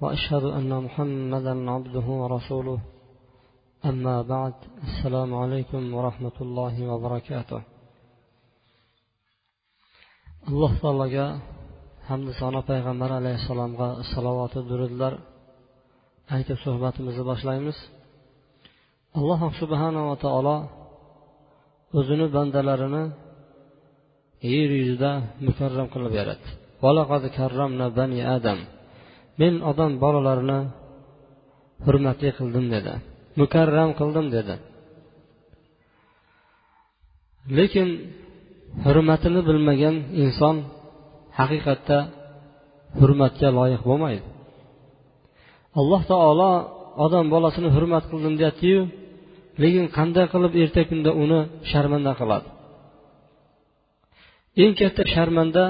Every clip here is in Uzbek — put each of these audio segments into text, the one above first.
وأشهد أن محمدا عبده ورسوله أما بعد السلام عليكم ورحمة الله وبركاته alloh taologa hamda sano payg'ambar alayhissalomga salovati durudlar aytib suhbatimizni boshlaymiz alloh subhanava taolo o'zini bandalarini yer yuzida mukarram qilib yaratdi bani adam men odam bolalarini hurmatli qildim dedi. Mukarram qildim dedi. Lekin hurmatini bilmagan inson haqiqatda hurmatga loyiq bo'lmaydi. Alloh taolo odam bolasini hurmat qildim deyaptiyu lekin qanday qilib erta kunda uni sharmanda qiladi? Eng katta sharmanda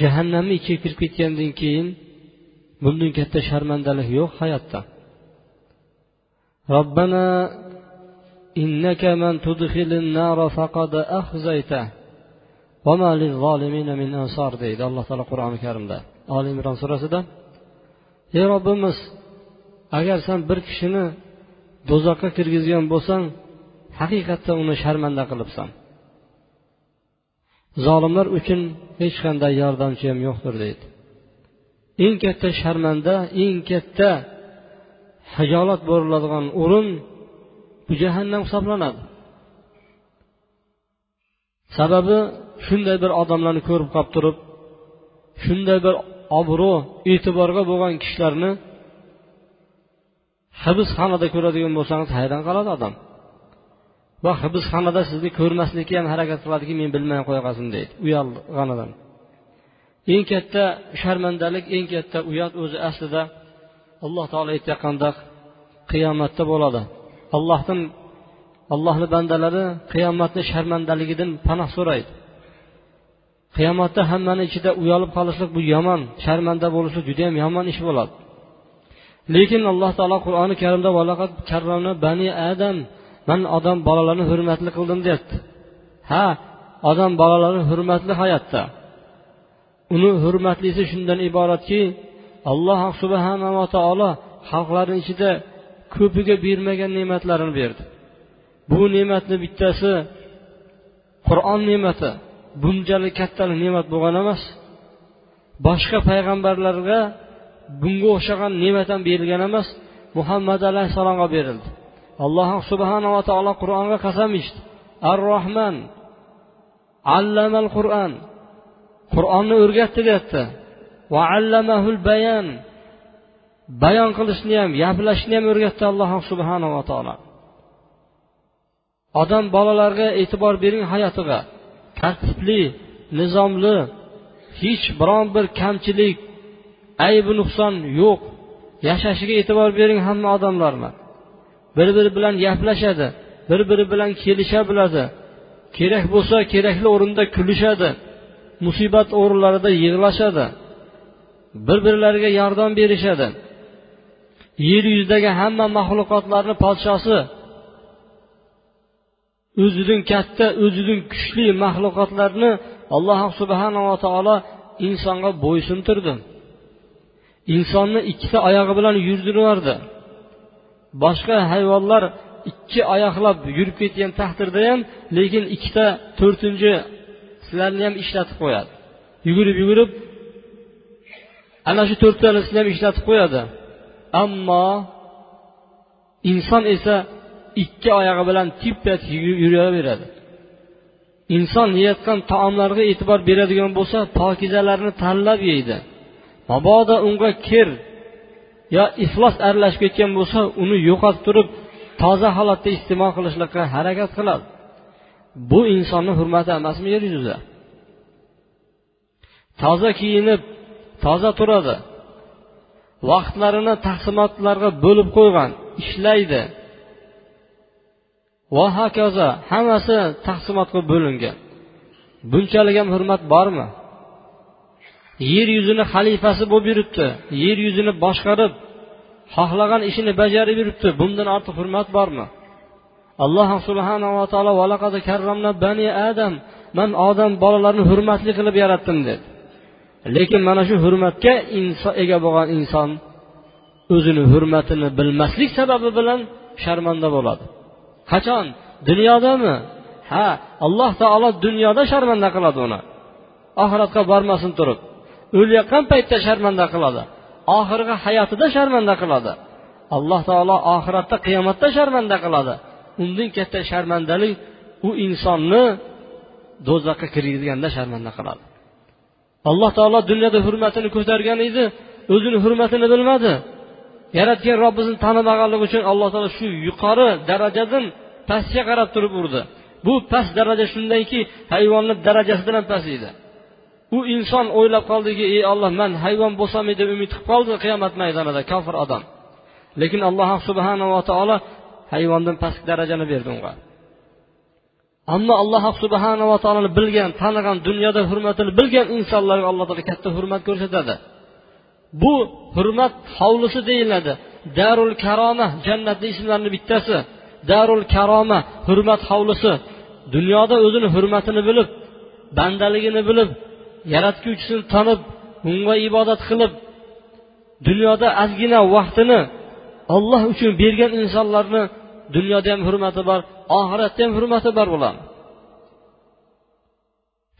jahannamni ichiga kirib ketgandan keyin bundan katta sharmandalik yo'q hayotda robbana إنك من تدخل النار فقد أخزيته وما للظالمين من أنصار deydi alloh taolo qur'oni karimda oli imron surasida ey robbimiz agar san bir kishini do'zaxga kirgizgan bo'lsang haqiqatda uni sharmanda qilibsan Zolimlar uchun hech qanday yordamchi ham yo'qdir deydi. Eng katta sharmanda eng katta hijolat bo'riladigan o'rin bu jahannam hisoblanadi. Sababi shunday bir odamlarni ko'rib qolib turib shunday bir obro' e'tiborga bo'lgan kishilarni hibsxonada ko'radigan bo'lsangiz hayron qoladi odam. Va hibsxonada sizni ko'rmaslikka ham harakat qiladiki men bilmay qo'ya qolsin deydi uyalganidan eng katta sharmandalik eng katta uyat o'zi aslida alloh taolo aytayotganda qiyomatda bo'ladi. Allohdan allohni bandalari qiyomatni sharmandaligidan panoh so'raydi. Qiyomatda hammani ichida uyalib qolishlik bu yomon sharmanda bo'lishlik judayam yomon ish bo'ladi. Lekin alloh taolo qur'oni karimda bani adam man odam bolalarni hurmatli qildim deyapti. Ha odam bolalari hurmatli hayotda. Uni hurmatlisi shundan iboratki alloh subhanava taolo xalqlarni ichida ko'piga bermagan ne'matlarini berdi. Bu ne'matni bittasi qur'on ne'mati bunchalik kattalik ne'mat bo'lgan emas. Boshqa payg'ambarlarga bunga o'xshagan ne'mat ham berilgan emas. Muhammad alayhissalomga berildi. Alloh subhanava taolo qur'onga qasam ichdi. Ar rohman allamal qur'on qur'onni o'rgatdi deyapti va allamahul bayan. Bayon qilishni ham gaplashishni ham o'rgatdi alloh subhanava taolo. Odam bolalarga e'tibor bering hayotiga. Tartibli nizomli hech biron bir kamchilik aybi nuqson yo'q. Yashashiga e'tibor bering hamma odamlarni. Bir biri bilan gaplashadi bir biri bilan kelisha biladi kerak bo'lsa kerakli o'rinda kulishadi musibat o'rinlarida yig'lashadi bir birlariga yordam berishadi. Yer yuzidagi hamma maxluqotlarni podshosi o'zidan katta o'zidan kuchli maxluqotlarni alloh subhanava taolo insonga bo'ysuntirdi. Insonni ikkita oyog'i bilan yurdirardi boshqa hayvonlar ikki oyoqlab yurib ketgan taqdirda ham lekin ikkita to'rtinchi sizlarni ham ishlatib qo'yadi. Yugurib yugurib ana shu to'rttalisini ham ishlatib qo'yadi. Ammo inson esa ikki oyog'i bilan tippat yuraveradi. Inson yeyotgan taomlarga e'tibor beradigan bo'lsa pokizalarni tanlab yeydi. Mabodo unga kir yo iflos aralashib ketgan bo'lsa uni yo'qotib turib toza holatda iste'mol qilishlikqa harakat qiladi. Bu insonni hurmati emasmi yer yuzida? Toza kiyinib toza turadi. Vaqtlarini taqsimotlarga bo'lib qo'ygan ishlaydi. Va hokazo hammasi taqsimotga bo'lingan. Bunchalik ham hurmat bormi? Yer yuzini xalifasi bo'lib yuribdi. Yer yuzini boshqarib xohlagan ishini bajarib yuribdi. Bundan ortiq hurmat bormi? Alloh subhanava taolo karramna bani adam man odam bolalarini hurmatli qilib yaratdim dedi. Lekin mana shu hurmatga ega bo'lgan inson o'zini hurmatini bilmaslik sababi bilan sharmanda bo'ladi. Qachon? Dunyodami? Ha alloh taolo dunyoda sharmanda qiladi uni. Oxiratga bormasin turib. O'layotgan paytda sharmanda qiladi. Oxirgi hayotida sharmanda qiladi. Alloh taolo oxiratda qiyomatda sharmanda qiladi. Undan katta sharmandalik u insonni do'zaxga kirgizganda sharmanda qiladi. Alloh taolo dunyoda hurmatini ko'targan edi o'zini hurmatini bilmadi. Yaratgan robbisini tanimaganligi uchun alloh taolo shu yuqori darajadan pastga qarab turib urdi. Bu past daraja shundanki hayvonni darajasidan bilan past edi. U inson o'ylab qoldiki ey olloh man hayvon bo'lsam deb umid qilib qoldi qiyomat maydonida kofir odam. Lekin alloh subhanava taolo hayvondan pastki darajani berdi unga. Ammo alloh subhanava taoloni bilgan tanigan dunyoda hurmatini bilgan insonlarga alloh taolo katta hurmat ko'rsatadi. Bu hurmat hovlisi deyiladi. Darul karoma jannatni ismlarini bittasi. Darul karoma hurmat hovlisi. Dunyoda o'zini hurmatini bilib bandaligini bilib yaratguvchisini tanib unga ibodat qilib dunyoda ozgina vaqtini olloh uchun bergan insonlarni dunyoda ham hurmati bor oxiratda ham hurmati bor bularni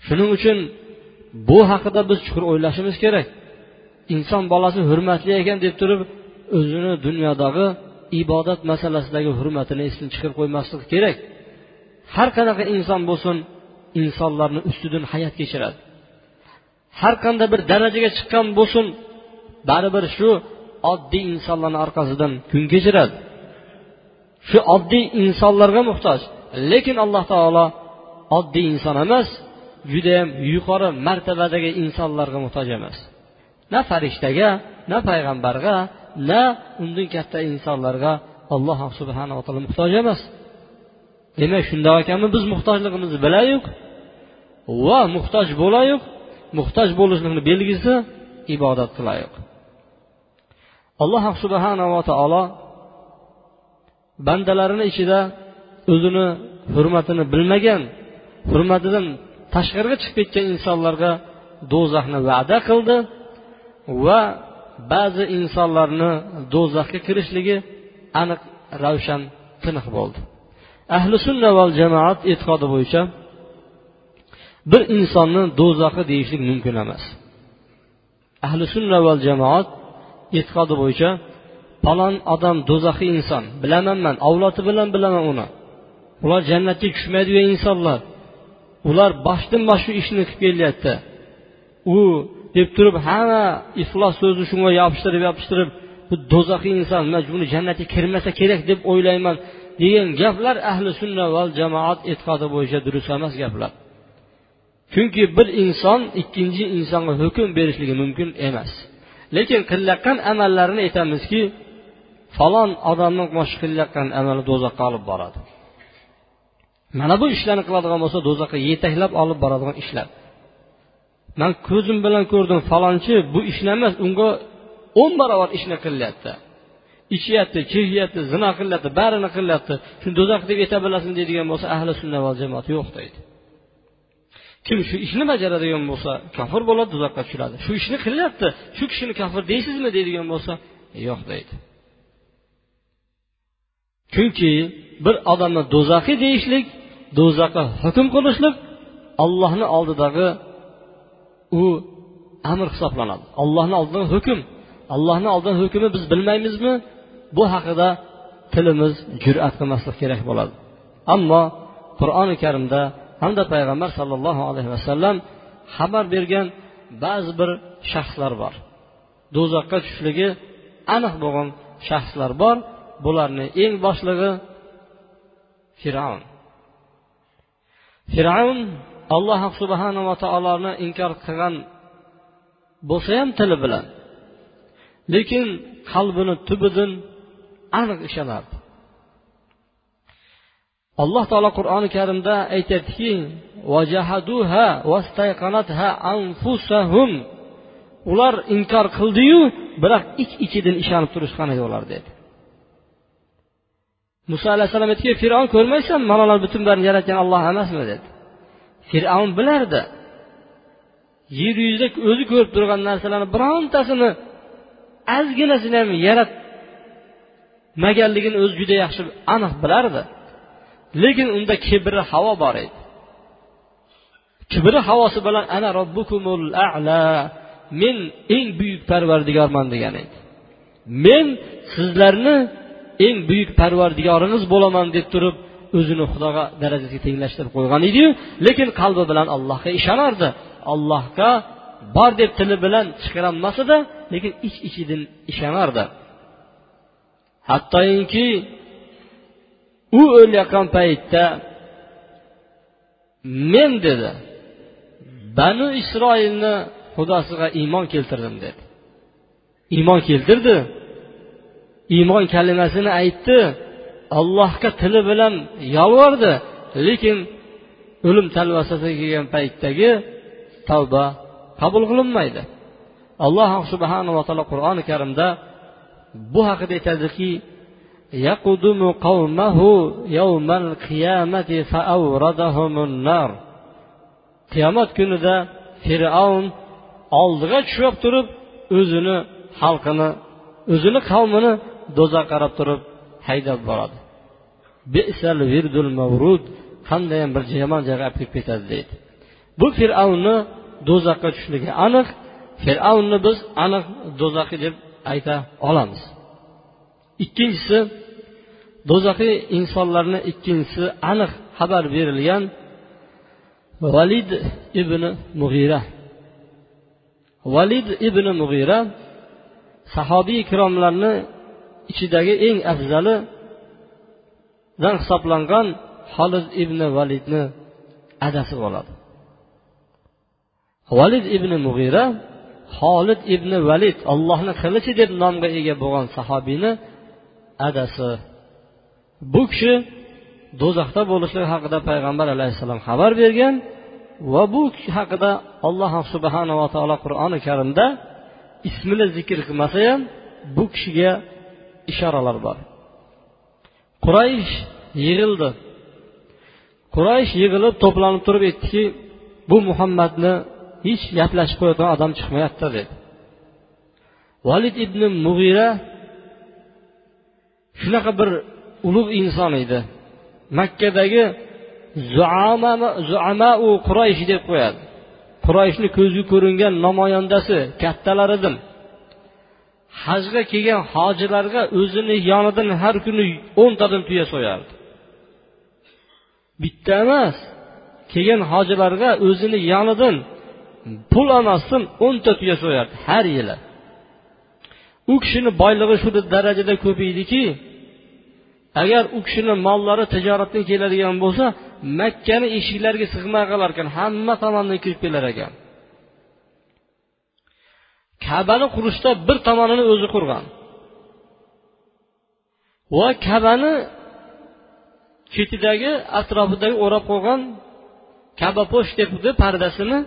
shuning uchun bu haqida biz chuqur o'ylashimiz kerak. Inson bolasi hurmatli ekan deb turib o'zini dunyodagi ibodat masalasidagi hurmatini esdan chiqarib qo'ymaslik kerak. Har qanaqa inson bo'lsin insonlarni ustidan hayot kechiradi. Har qanday bir darajaga chiqqan bo'lsin baribir shu oddiy insonlarni orqasidan kun kechiradi. Shu oddiy insonlarga muhtoj. Lekin alloh taolo oddiy inson emas judayam yuqori martabadagi insonlarga muhtoj emas. Na farishtaga na payg'ambarga na undan katta insonlarga alloh subhanava taolo muhtoj emas. Demak shundoq ekanmi biz muhtojligimizni bilaylik va muhtoj bo'laylik muhtoj bo'lishlikni belgisi ibodatga loyiq. Alloh subhanava taolo bandalarini ichida o'zini hurmatini bilmagan hurmatidan tashqariga chiqib ketgan insonlarga do'zaxni va'da qildi va ba'zi insonlarni do'zaxga kirishligi aniq ravshan tiniq bo'ldi. Ahli sunna val jamoat e'tiqodi bo'yicha bir insonni do'zaxi deyishlik mumkin emas. Ahli sunna val jamoat e'tiqodi bo'yicha falon odam do'zaxiy inson bilaman man avlodi bilan bilaman uni. Ular jannatga tushmaydigan insonlar. Ular boshdan bosh shu ishni qilib kelyapti. U deb turib hamma iflos so'zni shunga yopishtirib yopishtirib bu do'zaxiy inson man buni jannatga kirmasa kerak deb o'ylayman degan gaplar ahli sunna va jamoat e'tiqodi bo'yicha durust emas gaplar. Chunki bir inson ikkinchi insonga hukm berishligi mumkin emas. Lekin qilayotgan amallarini aytamizki falon odamni mana shu qilayotgan amali do'zaxga olib boradi. Mana bu ishlarni qiladigan bo'lsa do'zaxga yetaklab olib boradigan ishlar. Man ko'zim bilan ko'rdim falonchi bu ishni emas unga o'n barobar ishni qilyapti. Ichyapti chekyapti zino qilyapti barini qilyapti. Shuni do'zax deb ayta bilasizmi deydigan bo'lsa ahli sunna va jamoat yo'q deydi. Kim shu ishni bajaradigan bo'lsa kofir bo'ladi tuzoqqa tushiradi. Shu ishni qilyapti shu kishini kofir deysizmi deydigan bo'lsa e, yo'q deydi. Chunki bir odamni do'zaxiy deyishlik do'zaxga hukm qilishlik ollohni oldidagi u amr hisoblanadi. Ollohni oldidagi hukm. Allohni oldidagi hukmni biz bilmaymizmi? Bu haqida tilimiz jur'at qilmaslik kerak bo'ladi. Ammo qur'oni karimda hamda payg'ambar sollallohu alayhi vasallam xabar bergan ba'zi bir shaxslar bor. Do'zaxga tushishligi aniq bo'lgan shaxslar bor. Bularni eng boshlig'i fir'avn fir'avn alloh subhanava taoloni inkor qilgan bo'lsa ham tili bilan lekin qalbini tubidan aniq ishonardi alloh taolo qur'oni karimda aytyaptiki ular inkor qildiyu biroq ich iç ichidan ishonib turishgan edi ular dedi. Muso alayhissalom aytdiki fir'avn ko'rmaysan mana ular butun barini yaratgan olloh emasmi? dedi. Fir'avn bilardi. Yer yuzida o'zi ko'rib turgan narsalarni birontasini ozginasini ham yaratmaganligini o'zi juda yaxshi aniq bilardi. Lekin unda kibri havo bor edi. Kibri havosi bilan ana robbukumul a'la men eng buyuk parvardigorman degan edi. Men sizlarni eng buyuk parvardigoringiz bo'laman deb turib o'zini xudoga darajasiga tenglashtirib qo'ygan ediyu lekin qalbi bilan allohga ishonardi. Allohga bor deb tili bilan chiqarolmasida lekin ich iç ichidan ishonardi. Hattoki u o'layotgan paytda men dedi banu isroilni xudosiga iymon keltirdim dedi. Iymon keltirdi. Iymon kalimasini aytdi. Allohga tili bilan yolvordi lekin o'lim talvasasiga kelgan paytdagi tavba qabul qilinmaydi. Alloh subhanava taolo qur'oni karimda bu haqida aytadiki يقدم قومه يوم القيامة فأوردهم النار qiyomat kunida fir'avn oldiga tushib turib o'zini xalqini o'zini qavmini do'zaxga qarab turib haydab boradi bisal virdul mavrud qandayyam bir yomon joyga olib kelib ketadi deydi bu fir'avnni do'zaxga tushishligi aniq fir'avnni biz aniq do'zaxiy deb ayta olamiz Ikkinchisi do'zaxiy insonlarni ikkinchisi aniq xabar berilgan valid ibn mug'ira valid ibn mug'ira sahobiy ikromlarni ichidagi eng afzalidan hisoblangan holid ibn validni adasi bo'ladi. Valid ibn mug'ira holid ibn valid allohni qilichi deb nomga ega bo'lgan sahobiyni adasi bu kishi do'zaxda bo'lishligi haqida payg'ambar alayhissalom xabar bergan va bu kishi haqida alloh subhanava taolo qur'oni karimda ismini zikr qilmasa ham bu kishiga ishoralar bor. Quraysh yig'ildi. Quraysh yig'ilib to'planib turib aytdiki bu muhammadni hech gaplashib qo'yadigan odam chiqmayapti dedi. Valid ibn mug'ira shunaqa bir ulug' inson edi. Makkadagi zuamau quraysh deb qo'yadi. Qurayshni ko'zga ko'ringan namoyandasi kattalaridan hajga kelgan hojilarga o'zini yonidan har kuni o'ntadan tuya so'yardi. Bitta emas kelgan hojilarga o'zini yonidan pul olmasdan o'nta tuya so'yardi har yili. U kishini boyligi shu darajada ko'p ediki agar u kishini mollari tijoratdan keladigan bo'lsa makkani eshiklariga sig'may qolar ekan hamma tomondan kirib kelar ekan. Kabani qurishda bir tomonini o'zi qurgan. Va kabani chetidagi atrofidagi o'rab qo'ygan kabaposh debdi pardasini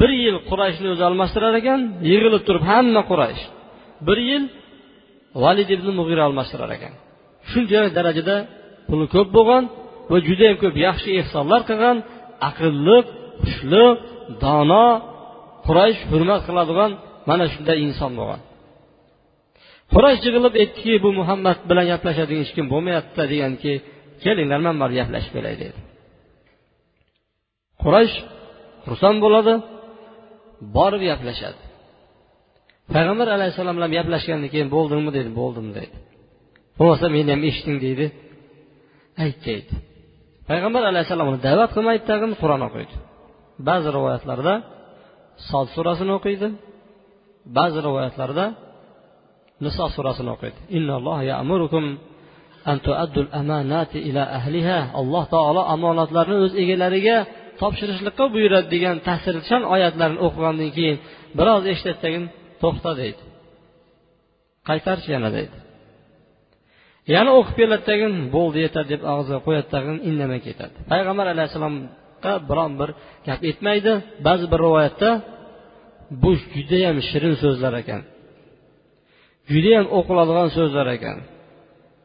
bir yil qurayshni o'zi almashtirar ekan yig'ilib turib hamma quraysh bir yil valid ibn mug'ira almashtirar ekan. Shunchalik darajada puli ko'p bo'lgan va judayam ko'p yaxshi ehsonlar qilgan aqlli xushli dono quraysh hurmat qiladigan mana shunday inson bo'lgan. Quraysh yig'ilib aytdiki bu muhammad bilan gaplashadigan hech kim bo'lmayapti deganki kelinglar man bilan gaplashib kelay dedi. Quraysh xursand bo'ladi borib gaplashadi. Payg'ambar alayhissalom bilan gaplashgandan keyin bo'ldingmi? dedi bo'ldim dedi. Bo'lmasa meni ham eshiting deydi. Ayt deydi payg'ambar alayhissalom uni da'vat qilmaydi tag'in qur'on o'qiydi. Ba'zi rivoyatlarda sod surasini o'qiydi. Ba'zi rivoyatlarda niso surasini o'qiydi. Alloh taolo omonatlarni o'z egalariga topshirishlikqa buyuradi degan ta'sirchan oyatlarni o'qigandan keyin biroz eshitadi tagin to'xta deydi. Qaytarchi yana deydi. Yana o'qib keladi tagin bo'ldi yetadi deb og'ziga qo'yadi tagin indamay ketadi. Payg'ambar alayhissalomga biron bir gap aytmaydi ba'zi bir rivoyatda bu judayam shirin so'zlar ekan. Judayam o'qiladigan so'zlar ekan.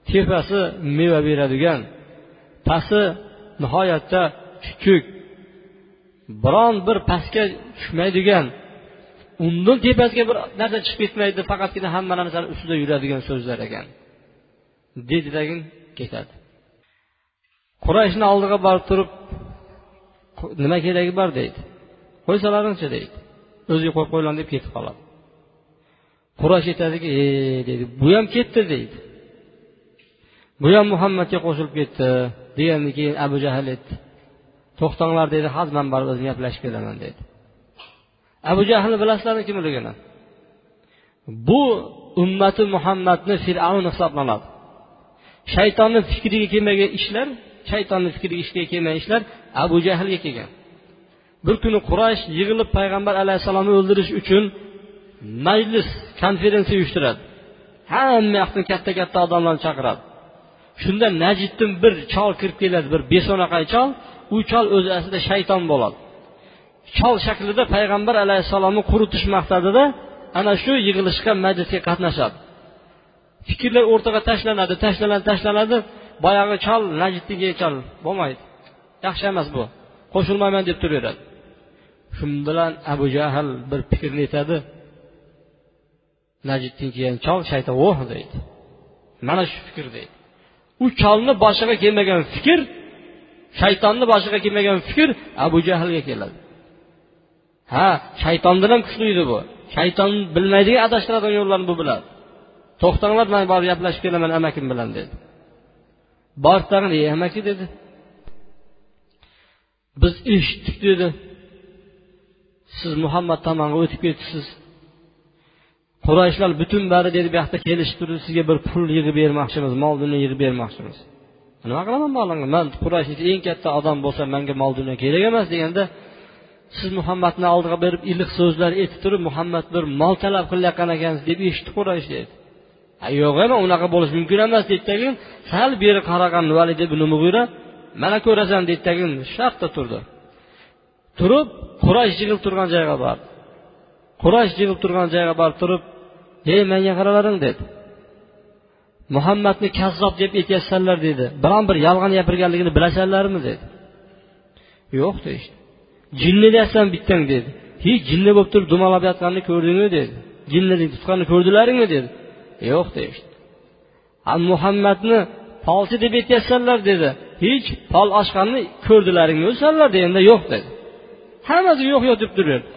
Tepasi meva beradigan pasti nihoyatda chuchuk. Biron bir pastga tushmaydigan undan tepasiga bir narsa chiqib ketmaydi faqatgina hamma narsani ustida yuradigan so'zlar ekan. Deydidagin ketadi. Qurayshni oldiga borib turib nima keragi bor? deydi. Qo'ysalaringchi deydi. O'ziga qo'yib qo'yinglar deb ketib qoladi. Quraysh aytadiki e deydi bu ham ketdi deydi. Bu ham muhammadga qo'shilib ketdi degandan keyin abu jahl aytdi. To'xtanglar deydi hozir man borib o'zim gaplashib kelaman deydi. Abu jahlni bilasizlarmi kimligini bu ummati muhammadni fir'avn hisoblanadi. Shaytonni fikriga kelmagan ishlar shaytonni fikriga ishga kelmagan ishlar abu jahlga kelgan. Bir kuni quraysh yig'ilib payg'ambar alayhissalomni o'ldirish uchun majlis konferensiya uyushtiradi. Hamma yoqdan katta katta odamlarni chaqiradi. Shunda najiddin bir chol kirib keladi bir besonaqay chol. U chol o'zi aslida shayton bo'ladi. Chol shaklida payg'ambar alayhissalomni quritish maqsadida ana shu yig'ilishga majlisga qatnashadi. Fikrlar o'rtaga tashlanadi tashlanadi tashlanadi. Boyagi chol najdniki chol. Bo'lmaydi. Yaxshi emas bu. Qo'shilmayman deb turaveradi. Shu bilan abu jahl bir fikrni aytadi. Najddan keyin chol shayton oh! deydi. Mana shu fikr deydi. U cholni boshiga kelmagan fikr shaytonni boshiga kelmagan fikr abu jahlga keladi. Ha shaytondan ham kuchli edi bu. Shayton bilmaydigan adashtiradigan yo'llarni bu biladi. To'xtanglar man borib gaplashib kelaman amakim bilan dedi. Borib tag'in ey amaki dedi. Biz eshitdik dedi. Siz muhammad tomonga o'tib ketibsiz. Qurayshlar butun bari dedi bu yoqda kelishib turib sizga bir pul yig'ib bermoqchimiz mol dunyo yig'ib bermoqchimiz. E, nima qilaman molingni man quraysh eng katta odam bo'lsam manga mol dunyo kerak emas deganda siz muhammadni oldiga berib iliq so'zlar aytib turib muhammad bir mol talab qilayotgan ekansiz deb eshitdi quraysh dedi. Yo'q ema unaqa bo'lishi mumkin emas deydidagi sal beri qaragan valid ibn mug'ira mana ko'rasan deydidagi shartta turdi. Turib quraysh yig'ilib turgan joyga bordi. Quraysh yig'ilib turgan joyga borib turib ey menga qaralaring dedi. Muhammadni kazzob deb aytyapsanlar dedi. Biron bir yolg'on gapirganligini bilasanlarmi dedi. Yo'q deyishdi. Jinni deyapsan bittang dedi. Hech jinni bo'lib turib dumalab yotganini ko'rdingmi dedi. Jinnini tutganini ko'rdilaringmi dedi. Yo'q deyishdi. Muhammadni polchi deb aytyapsanlar dedi. Hech pol ochganni ko'rdilaringmi o'zinglar deganda yo'q dedi. Hammasi yo'q yo'q deb turaverdi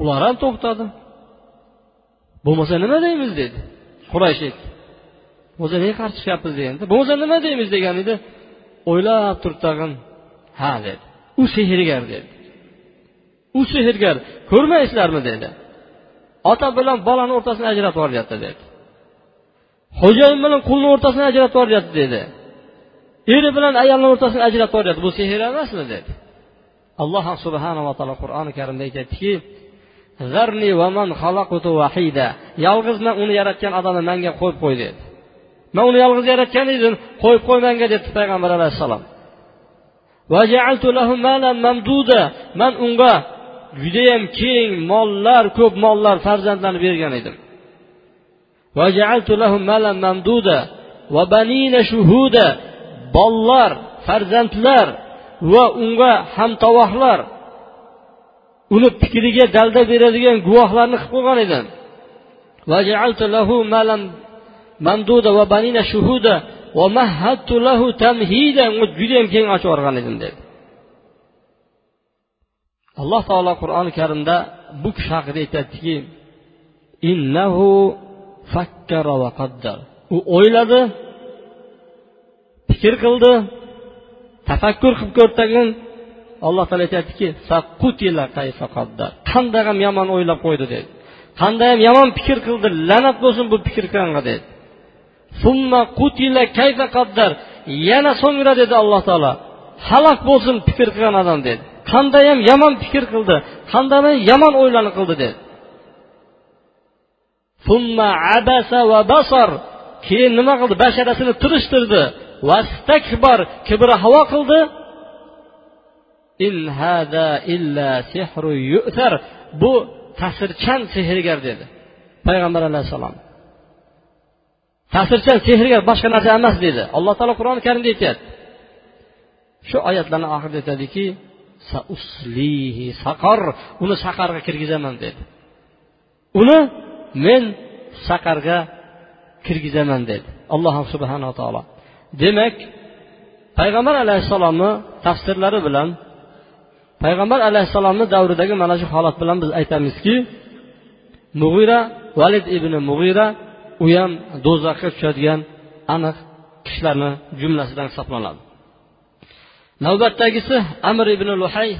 ular ham to'xtadi. Bo'lmasa nima deymiz dedi. Quraysh bo'lmasa nega qarshi chiqyapmiz deganda bo'lmasa nima deymiz degan edi. O'ylab turib tag'in ha dedi. U sehrgar dedi. U sehrgar ko'rmaysizlarmi dedi. Ota bilan bolani o'rtasini ajratib yuboryapti dedi. Xo'jayin bilan qulni o'rtasini ajratib yuboryapti dedi. Eri bilan ayolni o'rtasini ajratib yuboryapti. Bu sehr emasmi dedi. Alloh subhanava taolo qur'oni karimda aytyaptiki yolg'iz man uni yaratgan odamni manga qo'yib qo'y dedi. Man uni yolg'iz yaratgan edim qo'yib qo'y manga dedi payg'ambar alayhissalom. Man unga judayam keng mollar ko'p mollar farzandlarni bergan edim. Bollar farzandlar va unga hamtovohlar. Uni fikriga dalda beradigan guvohlarni qilib qo'ygan edim. Judayam keng ochib yuborgan edim dedi. Alloh taolo qur'oni karimda bu kishi haqida aytyaptiki innahu fakkara va qaddar. U o'yladi fikr qildi tafakkur qilib ko'rtagin alloh taolo aytyaptiki qanday ham yomon o'ylab qo'ydi dedi. Qanday ham yomon fikr qildi la'nat bo'lsin bu fikr qilganga dedi. Yana so'ngra dedi alloh taolo halok bo'lsin fikr qilgan odam dedi. Qandayyam yomon fikr qildi. Qanday yomon o'ylarni qildi dedi. Keyin nima qildi? Basharasini tirishtirdi vastakbar kibr havo qildi. In hada illa sihru yu'thar. Bu ta'sirchan sehrgar dedi. Payg'ambar alayhissalom ta'sirchan sehrgar boshqa narsa emas dedi. Alloh taolo qur'oni karimda aytyapti. Shu oyatlarni oxirida aytadiki sauslihi saqar. Uni saqarga kirgizaman dedi. Uni men saqarga kirgizaman dedi. Alloh subhanaa taolo. Demak payg'ambar alayhissalomni tafsirlari bilan payg'ambar alayhissalomni davridagi mana shu holat bilan biz aytamizki mug'ira valid ibn mug'ira u ham do'zaxga tushadigan aniq kishilarni jumlasidan hisoblanadi. Navbatdagisi amir ibn luhay.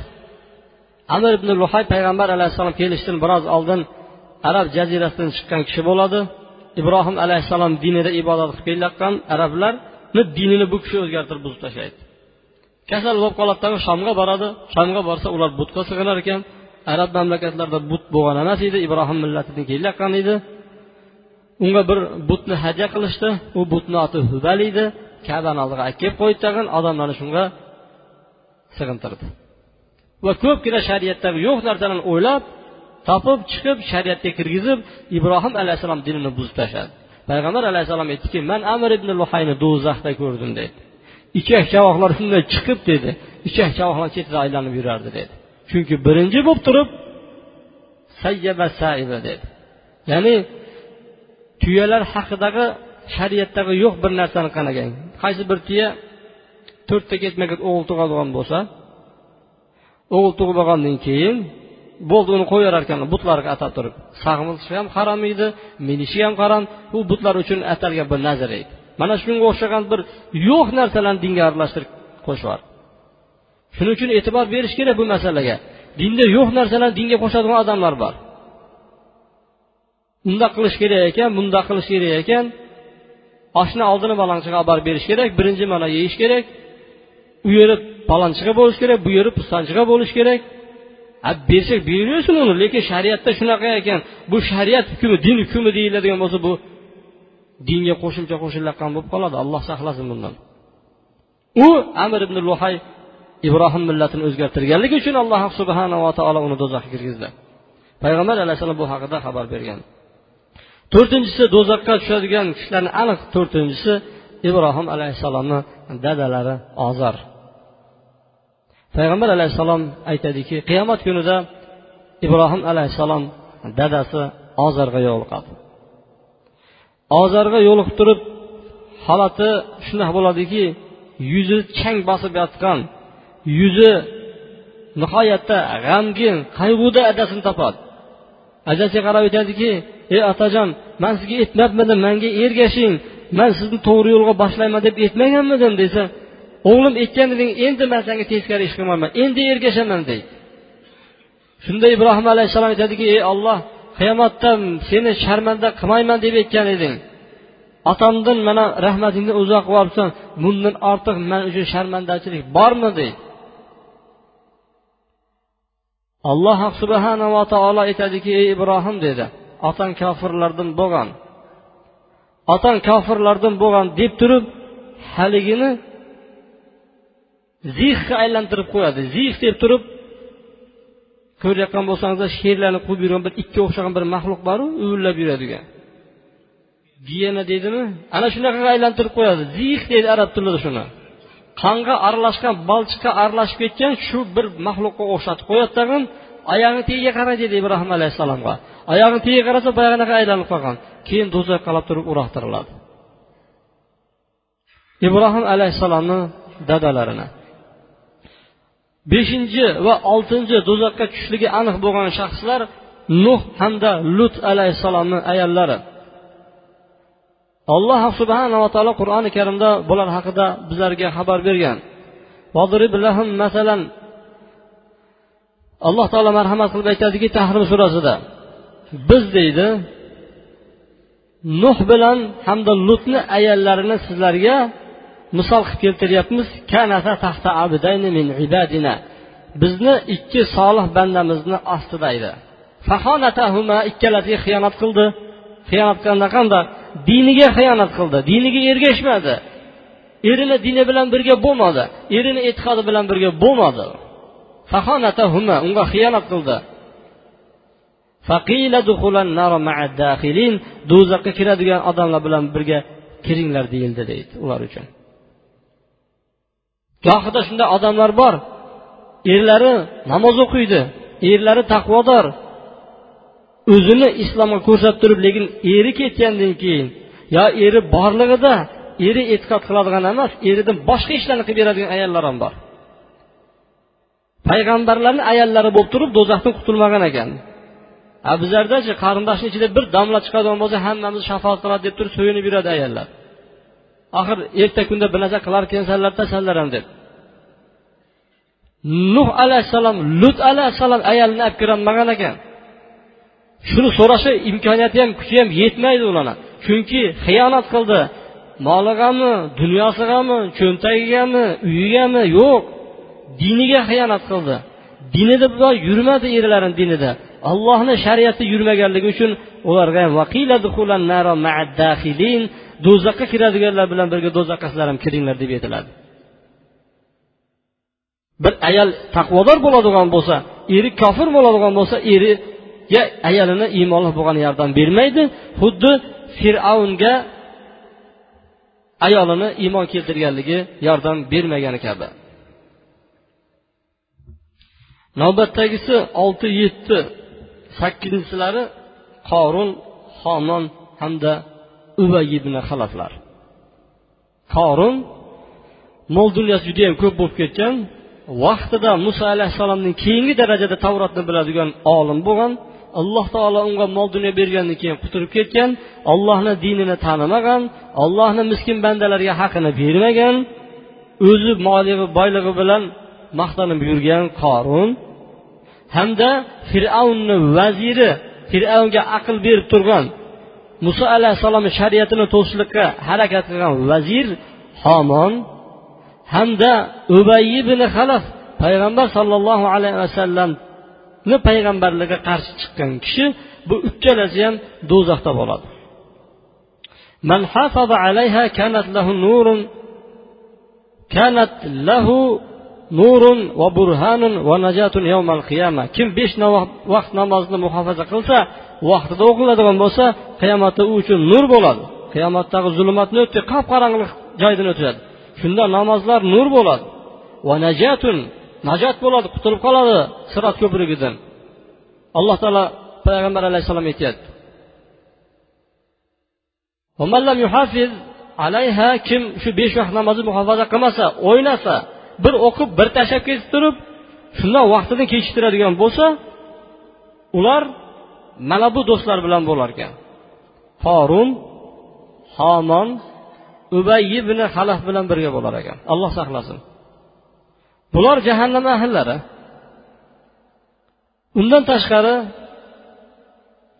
Amir ibn luhay payg'ambar alayhissalom kelishidan biroz oldin arab jazirasidan chiqqan kishi bo'ladi. Ibrohim alayhissalom dinida ibodat qilib kelayotgan arablarni dinini bu kishi o'zgartirib buzib tashlaydi. Kasal bo'lib qoladidagi shomga boradi. Shomga borsa ular butga sig'inar ekan. Arab mamlakatlarida but bo'lgan emas edi. Ibrohim millatidan kelayotgan edi. Unga bir butni hadya qilishdi. U butni oti hubal edi. Kabani oldiga olib kelib qo'ydi tag'in odamlarni shunga sig'intirdi. Va ko'pgina shariatdagi yo'q narsalarni o'ylab topib chiqib shariatga kirgizib ibrohim alayhissalom dinini buzib tashladi. Payg'ambar alayhissalom aytdiki man amir ibn luhayni do'zaxda ko'rdim dedi. Ichak chavoqlar shunday chiqib dedi. Ichak chavoqlar chetida aylanib yurardi dedi. Chunki birinchi bo'lib turib sayyaba saiba dedi. Ya'ni tuyalar haqidagi shariatdagi yo'q bir narsani qaragan qaysi bir tuya to'rtta ketma ket o'g'il tug'adigan bo'lsa o'g'il tug'ib olgandan keyin bo'ldi uni qo'yaverar ekan butlariga atab turib. Sag'inishi ham harom edi minishi ham harom u butlar uchun atalgan bir nazar edi. Mana shunga o'xshagan bir yo'q narsalarni dinga aralashtirib qo'shyapti shuning uchun e'tibor berish kerak bu masalaga. Dinda yo'q narsalarni dinga qo'shadigan odamlar bor. Undoq qilish kerak ekan bundoq qilish kerak ekan. Oshni oldini balanchiga olib borib berish kerak birinchi mana yeyish kerak. U yeri palonchiga bo'lishi kerak bu yeri pistonchiga bo'lishi kerak. Bersak beraversin uni lekin shariatda shunaqa ekan. Bu shariat hukmi din hukmi deyiladigan bo'lsa bu dinga qo'shimcha qo'shilayotgan bo'lib qoladi. Alloh saqlasin bundan. U amir ibn luhay ibrohim millatini o'zgartirganligi uchun alloh subhanava taolo uni do'zaxga kirgizdi. Payg'ambar alayhissalom bu haqida xabar bergan. To'rtinchisi do'zaxga tushadigan kishilarni aniq to'rtinchisi ibrohim alayhissalomni dadalari ozar payg'ambar alayhissalom aytadiki qiyomat kunida ibrohim alayhissalom dadasi ozarga yo'liqadi ozarga yo'liqib turib holati shunaqa bo'ladiki yuzi chang bosib yotgan yuzi nihoyatda g'amgin qayg'uda adasini topadi. Adasiga qarab aytadiki ey otajon man sizga aytmabmidim manga ergashing man sizni to'g'ri yo'lga boshlayman deb aytmaganmidim desa o'g'lim aytgan eding endi man senga teskari ish qilmayman endi ergashaman deydi shunda ibrohim alayhissalom aytadiki ey olloh qiyomatda seni sharmanda qilmayman deb aytgan eding otamdan mana rahmatingni uzoq qilib olibsan bundan ortiq man uchun sharmandachilik bormi deydi alloh subhanava taolo aytadiki ey ibrohim dedi otang kofirlardan bo'lgan otang kofirlardan bo'lgan deb turib haligini zixga aylantirib qo'yadi. Zix deb turib ko'rayotgan bo'lsangizlar sherlarni quvib yurgan bir itga o'xshagan bir maxluq boru uvillab yuradigan giyena deydimi ana shunaqaga aylantirib qo'yadi. Zix deydi arab tilida shuni. Qonga aralashgan balchiqqa aralashib ketgan shu bir maxluqqa o'xshatib qo'yadi tag'in. Oyog'ini tagiga qara deydi ibrohim alayhissalomga. Oyog'ini tagiga qarasa boyaginaqa aylanib qolgan. Keyin do'zaxga olib turib uloqtiriladi ibrohim alayhissalomni dadalarini. Beshinchi va oltinchi do'zaxga tushishligi aniq bo'lgan shaxslar nuh hamda lut alayhissalomni ayollari alloh subhanava taolo qur'oni karimda bular haqida bizlarga xabar bergan. Masalan alloh taolo marhamat qilib aytadiki tahrim surasida biz deydi nuh bilan hamda lutni ayollarini sizlarga misol qilib keltiryapmiz. Bizni ikki solih bandamizni ostida edi ikkalasiga xiyonat qildi. Xiyonat qilganda qanda diniga xiyonat qildi. Diniga ergashmadi. Erini dini bilan birga bo'lmadi. Erini e'tiqodi bilan birga bo'lmadi. Unga xiyonat qildi. Do'zaxga kiradigan odamlar bilan birga kiringlar deyildi deydi ular uchun. Gohida shunday odamlar bor. Erlari namoz o'qiydi erlari taqvodor. O'zini islomga ko'rsatib turib lekin eri ketgandan keyin yo eri borlig'ida eri e'tiqod qiladigan emas eridan boshqa ishlarni qilib beradigan ayollar ham bor. Payg'ambarlarni ayollari bo'lib turib do'zaxdan qutulmagan ekan. A bizlardachi qarindoshni ichida bir domla chiqadigan bo'lsa hammamiz shafoat qiladi deb turib so'yinib yuradi ayollar. Axir erta kunda bir narsa qilarkansanlarda sanlar ham deb. Nuh alayhissalom lut alayhissalom ayolini olib kirolmagan ekan. Shuni so'rashi imkoniyati ham kuchi ham yetmaydi ularni. Chunki xiyonat qildi. Moligami dunyosigami cho'ntagigami uyigami? Yo'q. Diniga xiyonat qildi. Dinida yurmadi erlarini dinida. Allohni shariati yurmaganligi uchun ularga do'zaxga kiradiganlar bilan birga do'zaxqa sizlar ham kiringlar deb aytiladi. Bir ayol taqvodor bo'ladigan bo'lsa eri kofir bo'ladigan bo'lsa eriga ayolini iymonli bo'lgan yordam bermaydi xuddi fir'avnga ayolini iymon keltirganligi yordam bermagani kabi. Navbatdagisi olti yetti sakkizinchilari qorun homon hamda ubay ibn halaflar qorun mol dunyosi judayam ko'p bo'lib ketgan vaqtida muso alayhissalomning keyingi darajada tavrotni biladigan olim bo'lgan alloh taolo unga mol dunyo bergandan keyin quturib ketgan ollohni dinini tanimagan ollohni miskin bandalarga haqini bermagan o'zi molig'i boyligi bilan maqtanib yurgan qorun hamda fir'avnni vaziri fir'avnga aql berib turgan muso alayhissalomni shariatini to'sishlikqa harakat qilgan vazir homon hamda ubay ibn halaf payg'ambar sollallohu alayhi vasallamni payg'ambarligiga qarshi chiqqan kishi bu uchalasi ham do'zaxda bo'ladi من حافظ عليها كانت له نور كانت له nurun va burhanun va najatun yavmal qiyama. Kim besh vaqt namozini muhofaza qilsa vaqtida o'qiladigan bo'lsa qiyomatda u uchun nur bo'ladi. Qiyomatdagi zulmatni o'tib qop qorong'ulik joydan o'tadi. Shunda namozlar nur bo'ladi. Va najatun najot bo'ladi qutulib qoladi sirat ko'prigidan. Alloh taolo payg'ambar alayhissalom aytyapti. Kim shu besh vaqt namozni muhofaza qilmasa o'ynasa bir o'qib bir tashlab ketib turib shundoq vaqtini kechiktiradigan bo'lsa ular mana bu do'stlar bilan bo'lar ekan. Qorun homon ubay ibn halaf bilan birga bo'lar ekan. Alloh saqlasin. Bular jahannam ahillari. Undan tashqari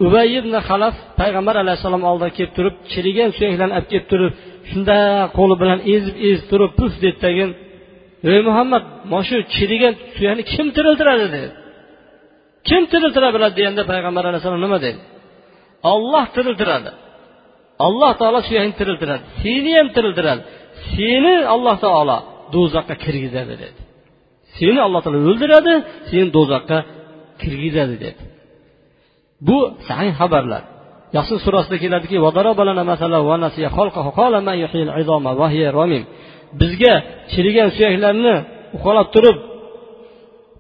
ubay ibn halaf payg'ambar alayhissalom oldiga kelib turib chirigan suyaklarni olib kelib turib shunda qo'li bilan ezib ezib turib puf dedi tagin ey muhammad mana shu chirigan tuyani kim tiriltiradi dedi. Kim tiriltira biladi deganda payg'ambar alayhissalom nima dedi olloh tiriltiradi. Alloh taolo suyakni tiriltiradi. Seni ham tiriltiradi. Seni alloh taolo do'zaxga kirgizadi dedi. Seni alloh taolo o'ldiradi seni do'zaxga kirgizadi dedi. Bu sahih xabarlar. Yasin surasida keladiki bizga chirigan suyaklarni uxlab turib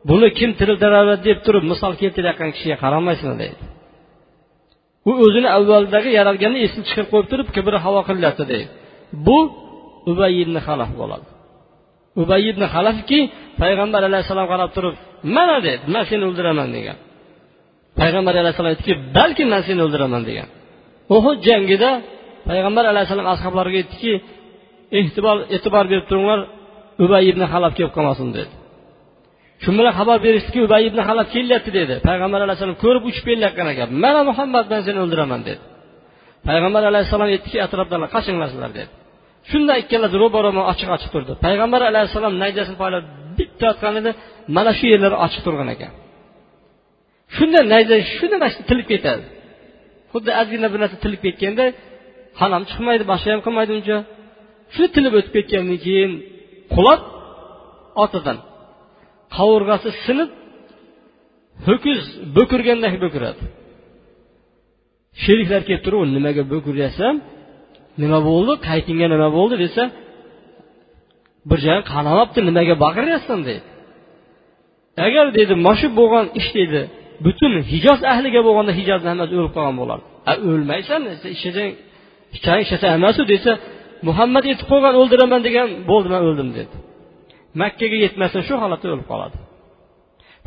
buni kim tiriltiradi? deb turib misol keltirayotgan kishiga qaramaysan deydi. U o'zini avvaldagi yaralganni esini chiqarib qo'yib turib kibri havo qilyapti deydi. Bu ubay ibn halaf bo'ladi. Ubay ibn halafki payg'ambar alayhissalom qarab turib mana dedi man seni o'ldiraman degan. Payg'ambar alayhissalom aytdiki balki man seni o'ldiraman degan. Uhud jangida payg'ambar alayhissalom ashoblariga aytdiki ehtibor e'tibor berib turinglar ubay ibn halab kelib qolmasin dedi. Shu bilan xabar berishdiki ubay ibn halab kelyapti dedi. Payg'ambar alayhissalom ko'rib uchib kelayotgan ekan mana muhammad man seni o'ldiraman dedi. Payg'ambar alayhissalom aytdiki atrofdalar qachinglar sizlar dedi. Shunda ikkalasi ro'baroma ochiq ochiq turdi. Payg'ambar alayhissalom nayjasini poylab bitta otgan edi mana shu yerlari ochiq turgan ekan. Shunda nayza shu nima tilib ketadi. Xuddi ozgina bir narsa tilib ketganda ham chiqmaydi boshqa ham qilmaydi uncha. Shu tilib o'tib ketgandan keyin qulab otidan qovurg'asi sinib ho'kiz bo'kirgandek bo'kiradi. Sheriklar kelib turib nimaga bo'kiryapsan nima bo'ldi? Qaytingga nima bo'ldi? desa bir joyim qanamabdi nimaga baqiryapsan deydi. Agar deydi mana shu bo'lgan ish deydi butun hijoz ahliga bo'lganda hijozni hammasi o'lib qolgan bo'lardi. A o'lmaysan ishlasang ichsang ishlasang emasu desa muhammad aytib qo'ygan o'ldiraman degan bo'ldi man o'ldim dedi. Makkaga yetmasin shu holatda o'lib qoladi.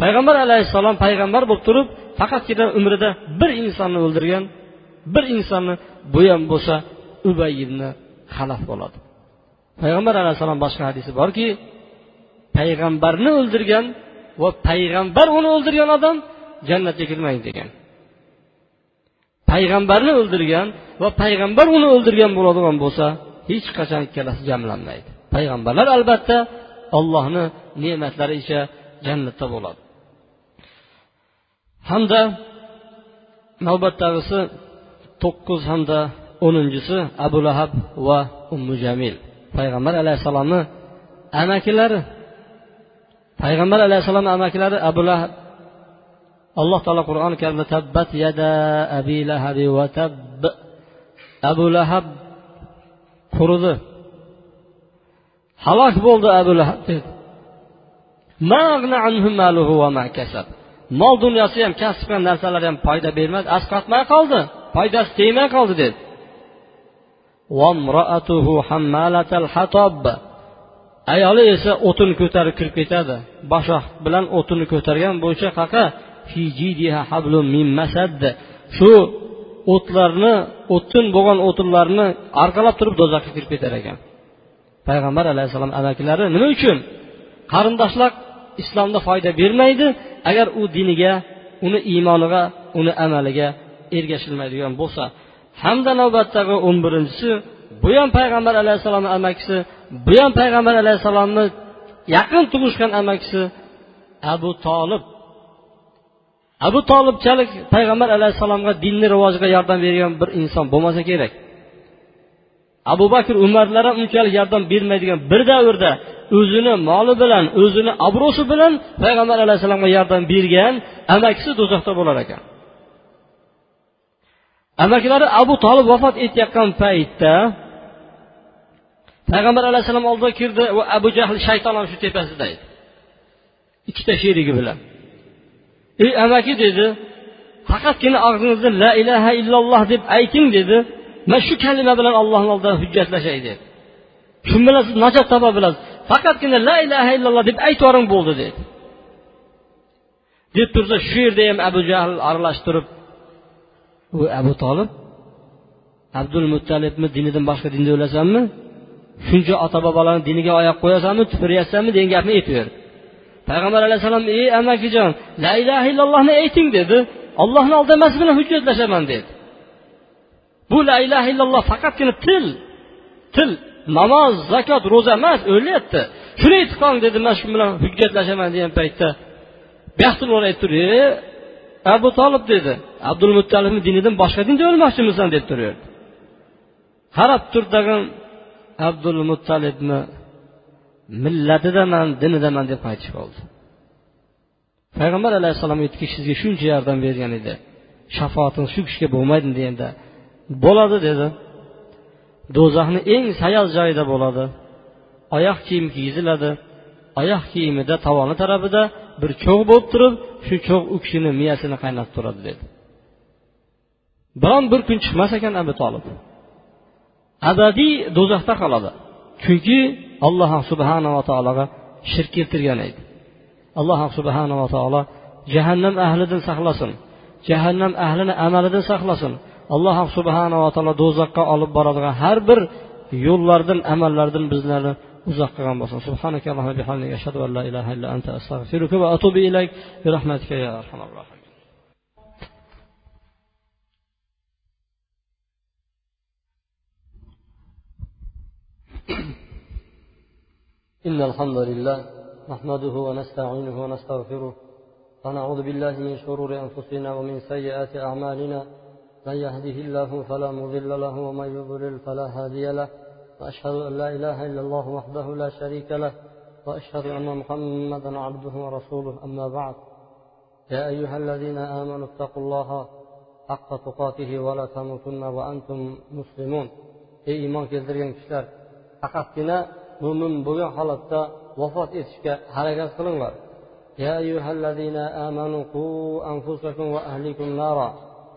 Payg'ambar alayhissalom payg'ambar bo'lib turib faqatgina umrida bir insonni o'ldirgan bir insonni bu ham bo'lsa ubay ibn halaf bo'ladi. Payg'ambar alayhissalom boshqa hadisi borki payg'ambarni o'ldirgan va payg'ambar uni o'ldirgan odam jannatga kirmaydi degan. Payg'ambarni o'ldirgan va payg'ambar uni o'ldirgan bo'ladigan bo'lsa hech qachon ikkalasi jamlanmaydi. Payg'ambarlar albatta ollohni ne'matlari ichra jannatda bo'ladi. Hamda navbatdagisi to'qqiz hamda o'ninchisi abu lahab va ummu jamil. Payg'ambar alayhissalomni amakilari payg'ambar alayhissalomni amakilari abu lahab. Alloh taolo qur'oni karimda tabbat yada abi lahabi va tabb abu lahab quridi. Halok bo'ldi abu lahab dedi. Mol dunyosi ham kasb qilgan narsalari ham foyda bermadi. Asqatmay qoldi. Foydasi tegmay qoldi dedi. Ayoli esa o'tin ko'tarib kirib ketadi. Boshoq bilan o'tinni ko'targan bo'yicha qaqa shu o'tlarni o'tin bo'lgan o'tinlarni arqalab turib do'zaxga kirib ketar ekan. Payg'ambar alayhissalom amakilari nima uchun? Qarindoshlar islomda foyda bermaydi agar u diniga uni iymoniga uni amaliga ergashilmaydigan bo'lsa. Hamda navbatdagi o'n birinchisi bu ham payg'ambar alayhissalomni amakisi bu ham payg'ambar alayhissalomni yaqin tug'ishgan amakisi abu tolib abu tolibchalik payg'ambar alayhissalomga dinni rivojiga yordam bergan bir inson bo'lmasa kerak. Abu bakr umarlar ham unchalik yordam bermaydigan bir davrda o'zini moli bilan o'zini obro'si bilan payg'ambar alayhissalomga yordam bergan amakisi do'zaxda bo'lar ekan. Amakilari abu tolib vafot etayotgan paytda payg'ambar alayhissalom oldiga kirdi va abu jahl shayton ham shu tepasida edi. Ikkita sherigi bilan. Ey amaki dedi faqatgina og'zingizni la ilaha illalloh deb ayting dedi. Man shu kalima bilan allohni oldida hujjatlashay dedi. Shu bilan siz najot topa bilasiz. Faqatgina la ilaha illalloh deb aytvoring bo'ldi dedi. Deb tursa shu yerda ham abu jahl aralashib turib u abu tolib abdul muttalibni dinidan boshqa dinda o'lasanmi shuncha ota bobolarni diniga oyoq qo'yasanmi tupuryapsanmi degan gapni aytaverdi payg'ambar alayhissalom ey amakijon la ilaha illallohni ayting dedi. Ollohni oldida bilan hujjatlashaman dedi. Bu la ilaha illalloh faqatgina til til namoz zakot ro'za emas o'lyapti shuni aytib qoling dedi man shu bilan hujjatlashaman degan paytda buyoqdan aytib turib e abu tolib dedi. Abdul muttalibni dinidan boshqa dinda o'lmoqchimisan deb turaverdi qarab tur tag'in abdul muttalibni millatidaman dinidaman deb qaytishib oldi. Payg'ambar alayhissalom aytdiki sizga shuncha yordam bergan edi. Shafoatingiz shu kishiga bo'lmaydi deganda bo'ladi dedi. Do'zaxni eng sayoz joyida bo'ladi. Oyoq kiyim kiygiziladi oyoq kiyimida tovoni tarafida bir cho'g' bo'lib turib shu cho'g' u kishini miyasini qaynatib turadi dedi. Biron bir kun chiqmas ekan abu tolib. Abadiy do'zaxda qoladi. Chunki alloh subhanava taologa shirk keltirgan edi. Alloh subhanava taolo jahannam ahlidan saqlasin. Jahannam ahlini amalidan saqlasin. Alloh subhanava taolo do'zaxga olib boradigan har bir yo'llardan amallardan bizlarni uzoq qilgan bo'lsin. Subhanaka ashhadu an la ilaha illa anta astag'firuka va atubu ilayk. Bi rahmatika ya arhamar rohim إن الحمد لله نحمده ونستعينه ونستغفره ونعوذ بالله من شرور أنفسنا ومن سيئات أعمالنا من يهده الله فلا مضل له ومن يضلل فلا هادي له وأشهد أن لا إله إلا الله وحده لا شريك له وأشهد أن محمدا عبده ورسوله أما بعد. يا أيها الذين آمنوا اتقوا الله حق تقاته ولا تموتن وأنتم مسلمون. ey iymon keltirgan kishilar faqatgina mo'min bo'lgan holatda vafot etishga harakat qilinglar.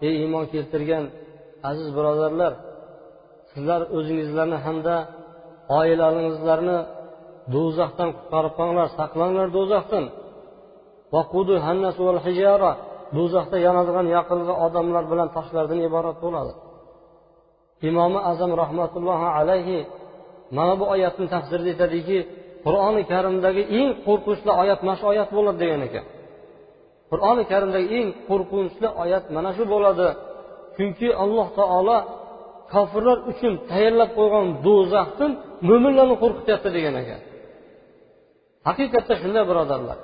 Ey iymon keltirgan aziz birodarlar sizlar o'zingizlarni hamda oilalaringizlarni do'zaxdan qutqarib qolinglar saqlanglar do'zaxdan. Do'zaxda yonadigan yoqilg'i odamlar bilan toshlardan iborat bo'ladi. Imomi azam rahmatullohi alayhi mana bu oyatni tafsirida aytadiki qur'oni karimdagi eng qo'rqinchli oyat mana shu oyat bo'ladi degan ekan. Qur'oni karimdagi eng qo'rqinchli oyat mana shu bo'ladi. Chunki alloh taolo kofirlar uchun tayyorlab qo'ygan do'zaxdan mo'minlarni qo'rqityapti degan ekan. Haqiqatda shunday birodarlar.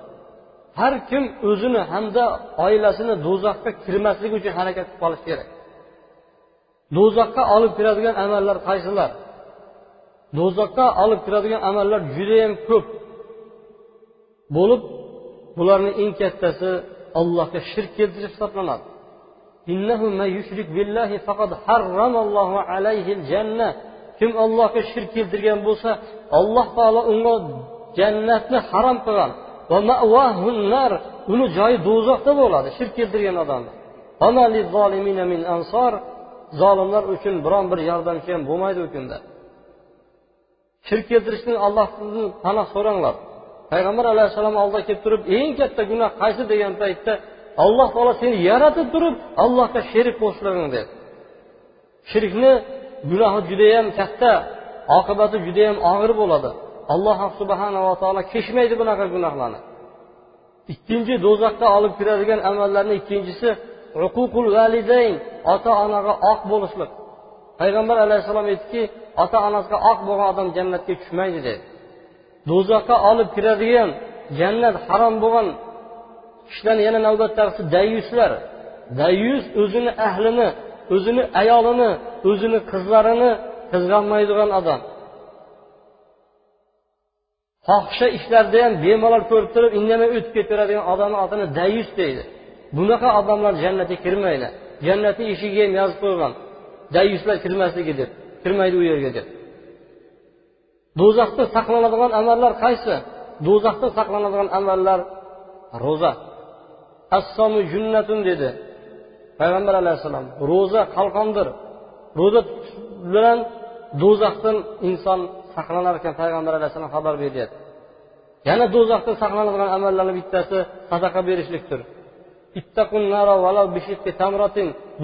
Har kim o'zini hamda oilasini do'zaxga kirmasligi uchun harakat qilib qolishi kerak. Do'zaxga olib kiradigan amallar qaysilar? Do'zaxga olib kiradigan amallar judayam ko'p. Bo'lib bularni eng kattasi allohga shirk keltirish hisoblanadi. Kim allohga shirk keltirgan bo'lsa alloh taolo unga jannatni harom qilgan. Uni joyi do'zaxda bo'ladi shirk keltirgan odamlar. Zolimlar uchun biron bir yordamchi ham bo'lmaydi u kunda. Shirk keltirishdan allohdan panoh so'ranglar. Payg'ambar alayhissalom oldiga kelib turib eng katta gunoh qaysi degan paytda alloh taolo seni yaratib turib allohga sherik qo'shilgin dedi shirkni gunohi judayam katta oqibati judayam og'ir bo'ladi. Alloh subhanava taolo kechmaydi bunaqa gunohlarni. Ikkinchi do'zaxga olib kiradigan amallarni ikkinchisi uququl validayn ota onaga oq bo'lishlik. Payg'ambar alayhissalom aytdiki ota onasiga oq bo'lgan odam jannatga tushmaydi dedi. Do'zaxga olib kiradigan jannat harom bo'lgan kishilarni yana navbatdagisi dayyuslar dayyus o'zini ahlini o'zini ayolini o'zini qizlarini qizg'anmaydigan odam. Fohisha ishlarda ham bemalol ko'rib turib indamay o'tib ketaveradigan odamni otini dayus deydi. Bunaqa odamlar jannatga kirmaydi. Jannatni eshigiga ham yozib qo'ygan. Dayuslar kirmasligi deb kirmaydi u yerga deb. Do'zaxda saqlanadigan amallar qaysi? Do'zaxda saqlanadigan amallar ro'za. Assomu junnatun dedi. Payg'ambar alayhissalom ro'za qalqondir. Ro'za tutish bilan do'zaxdan inson saqlanar ekan payg'ambar alayhissalom xabar beryapti. Yana do'zaxdan saqlanadigan amallarni bittasi sadaqa berishlikdir.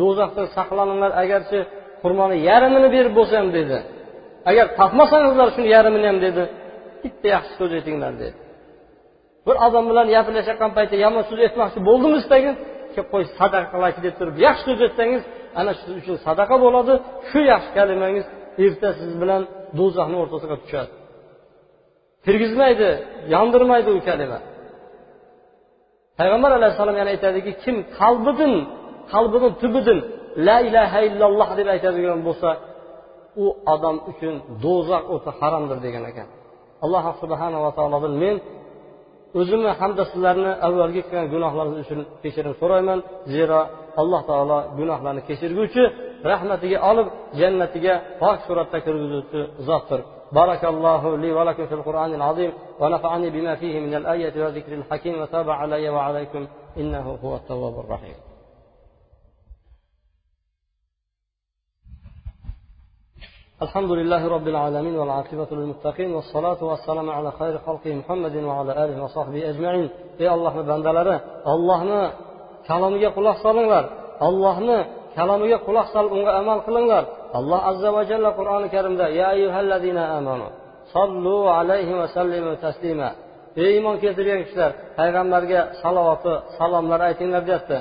Do'zaxdan saqlaninglar agarchi xurmoni yarmini berib bo'lsam dedi. Agar topmasangizlar shuni yarmini ham dedi. Bitta yaxshi so'z aytinglar dedi. Bir odam bilan gaplashayotgan paytda yomon so'z aytmoqchi bo'ldingiz tagin kelib qo'y sadaqa qilaychi deb turib yaxshi so'z aytsangiz ana siz uchun sadaqa bo'ladi. Shu yaxshi kalimangiz erta siz bilan do'zaxni o'rtasiga tushadi. Kirgizmaydi yondirmaydi u kalima. Payg'ambar alayhissalom yana aytadiki kim qalbidan qalbini tubidan la ilaha illalloh deb aytadigan bo'lsa u odam uchun do'zax o'ti haromdir degan ekan alloh subhanava taolodan men o'zimni hamda sizlarni avvalgi qilgan gunohlaringiz uchun kechirim so'rayman zero alloh taolo gunohlarni kechirguvchi rahmatiga olib jannatiga pok suratda kirgizuvchi zotdir بارك الله لي ولكم في القرآن العظيم ونفعني بما فيه من الآية والذكر الحكيم وتاب علي وعليكم إنه هو التواب الرحيم الحمد لله رب العالمين والعاقبة للمتقين والصلاة والسلام على خير خلقه محمد وعلى آله وصحبه أجمعين ey allohni bandalari ollohni kalomiga quloq solinglar ollohni kalomiga quloq solib unga amal qilinglar alloh azza va jalla qur'oni karimda ya ayyuhallazina amanu sollu alayhi va sallimu taslima ey iymon keltirgan kishilar payg'ambarga salovati salomlar aytinglar deyapti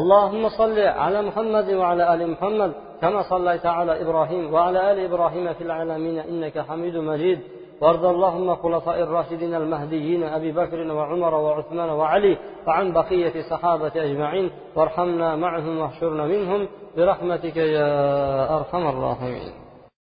اللهم صل على محمد وعلى آل محمد كما صليت على إبراهيم وعلى آل إبراهيم في العالمين إنك حميد مجيد. وارض اللهم خلفاء الراشدين المهديين أبي بكر وعمر وعثمان وعلي وعن بقية الصحابة أجمعين. وارحمنا معهم واحشرنا منهم. برحمتك يا أرحم الراحمين.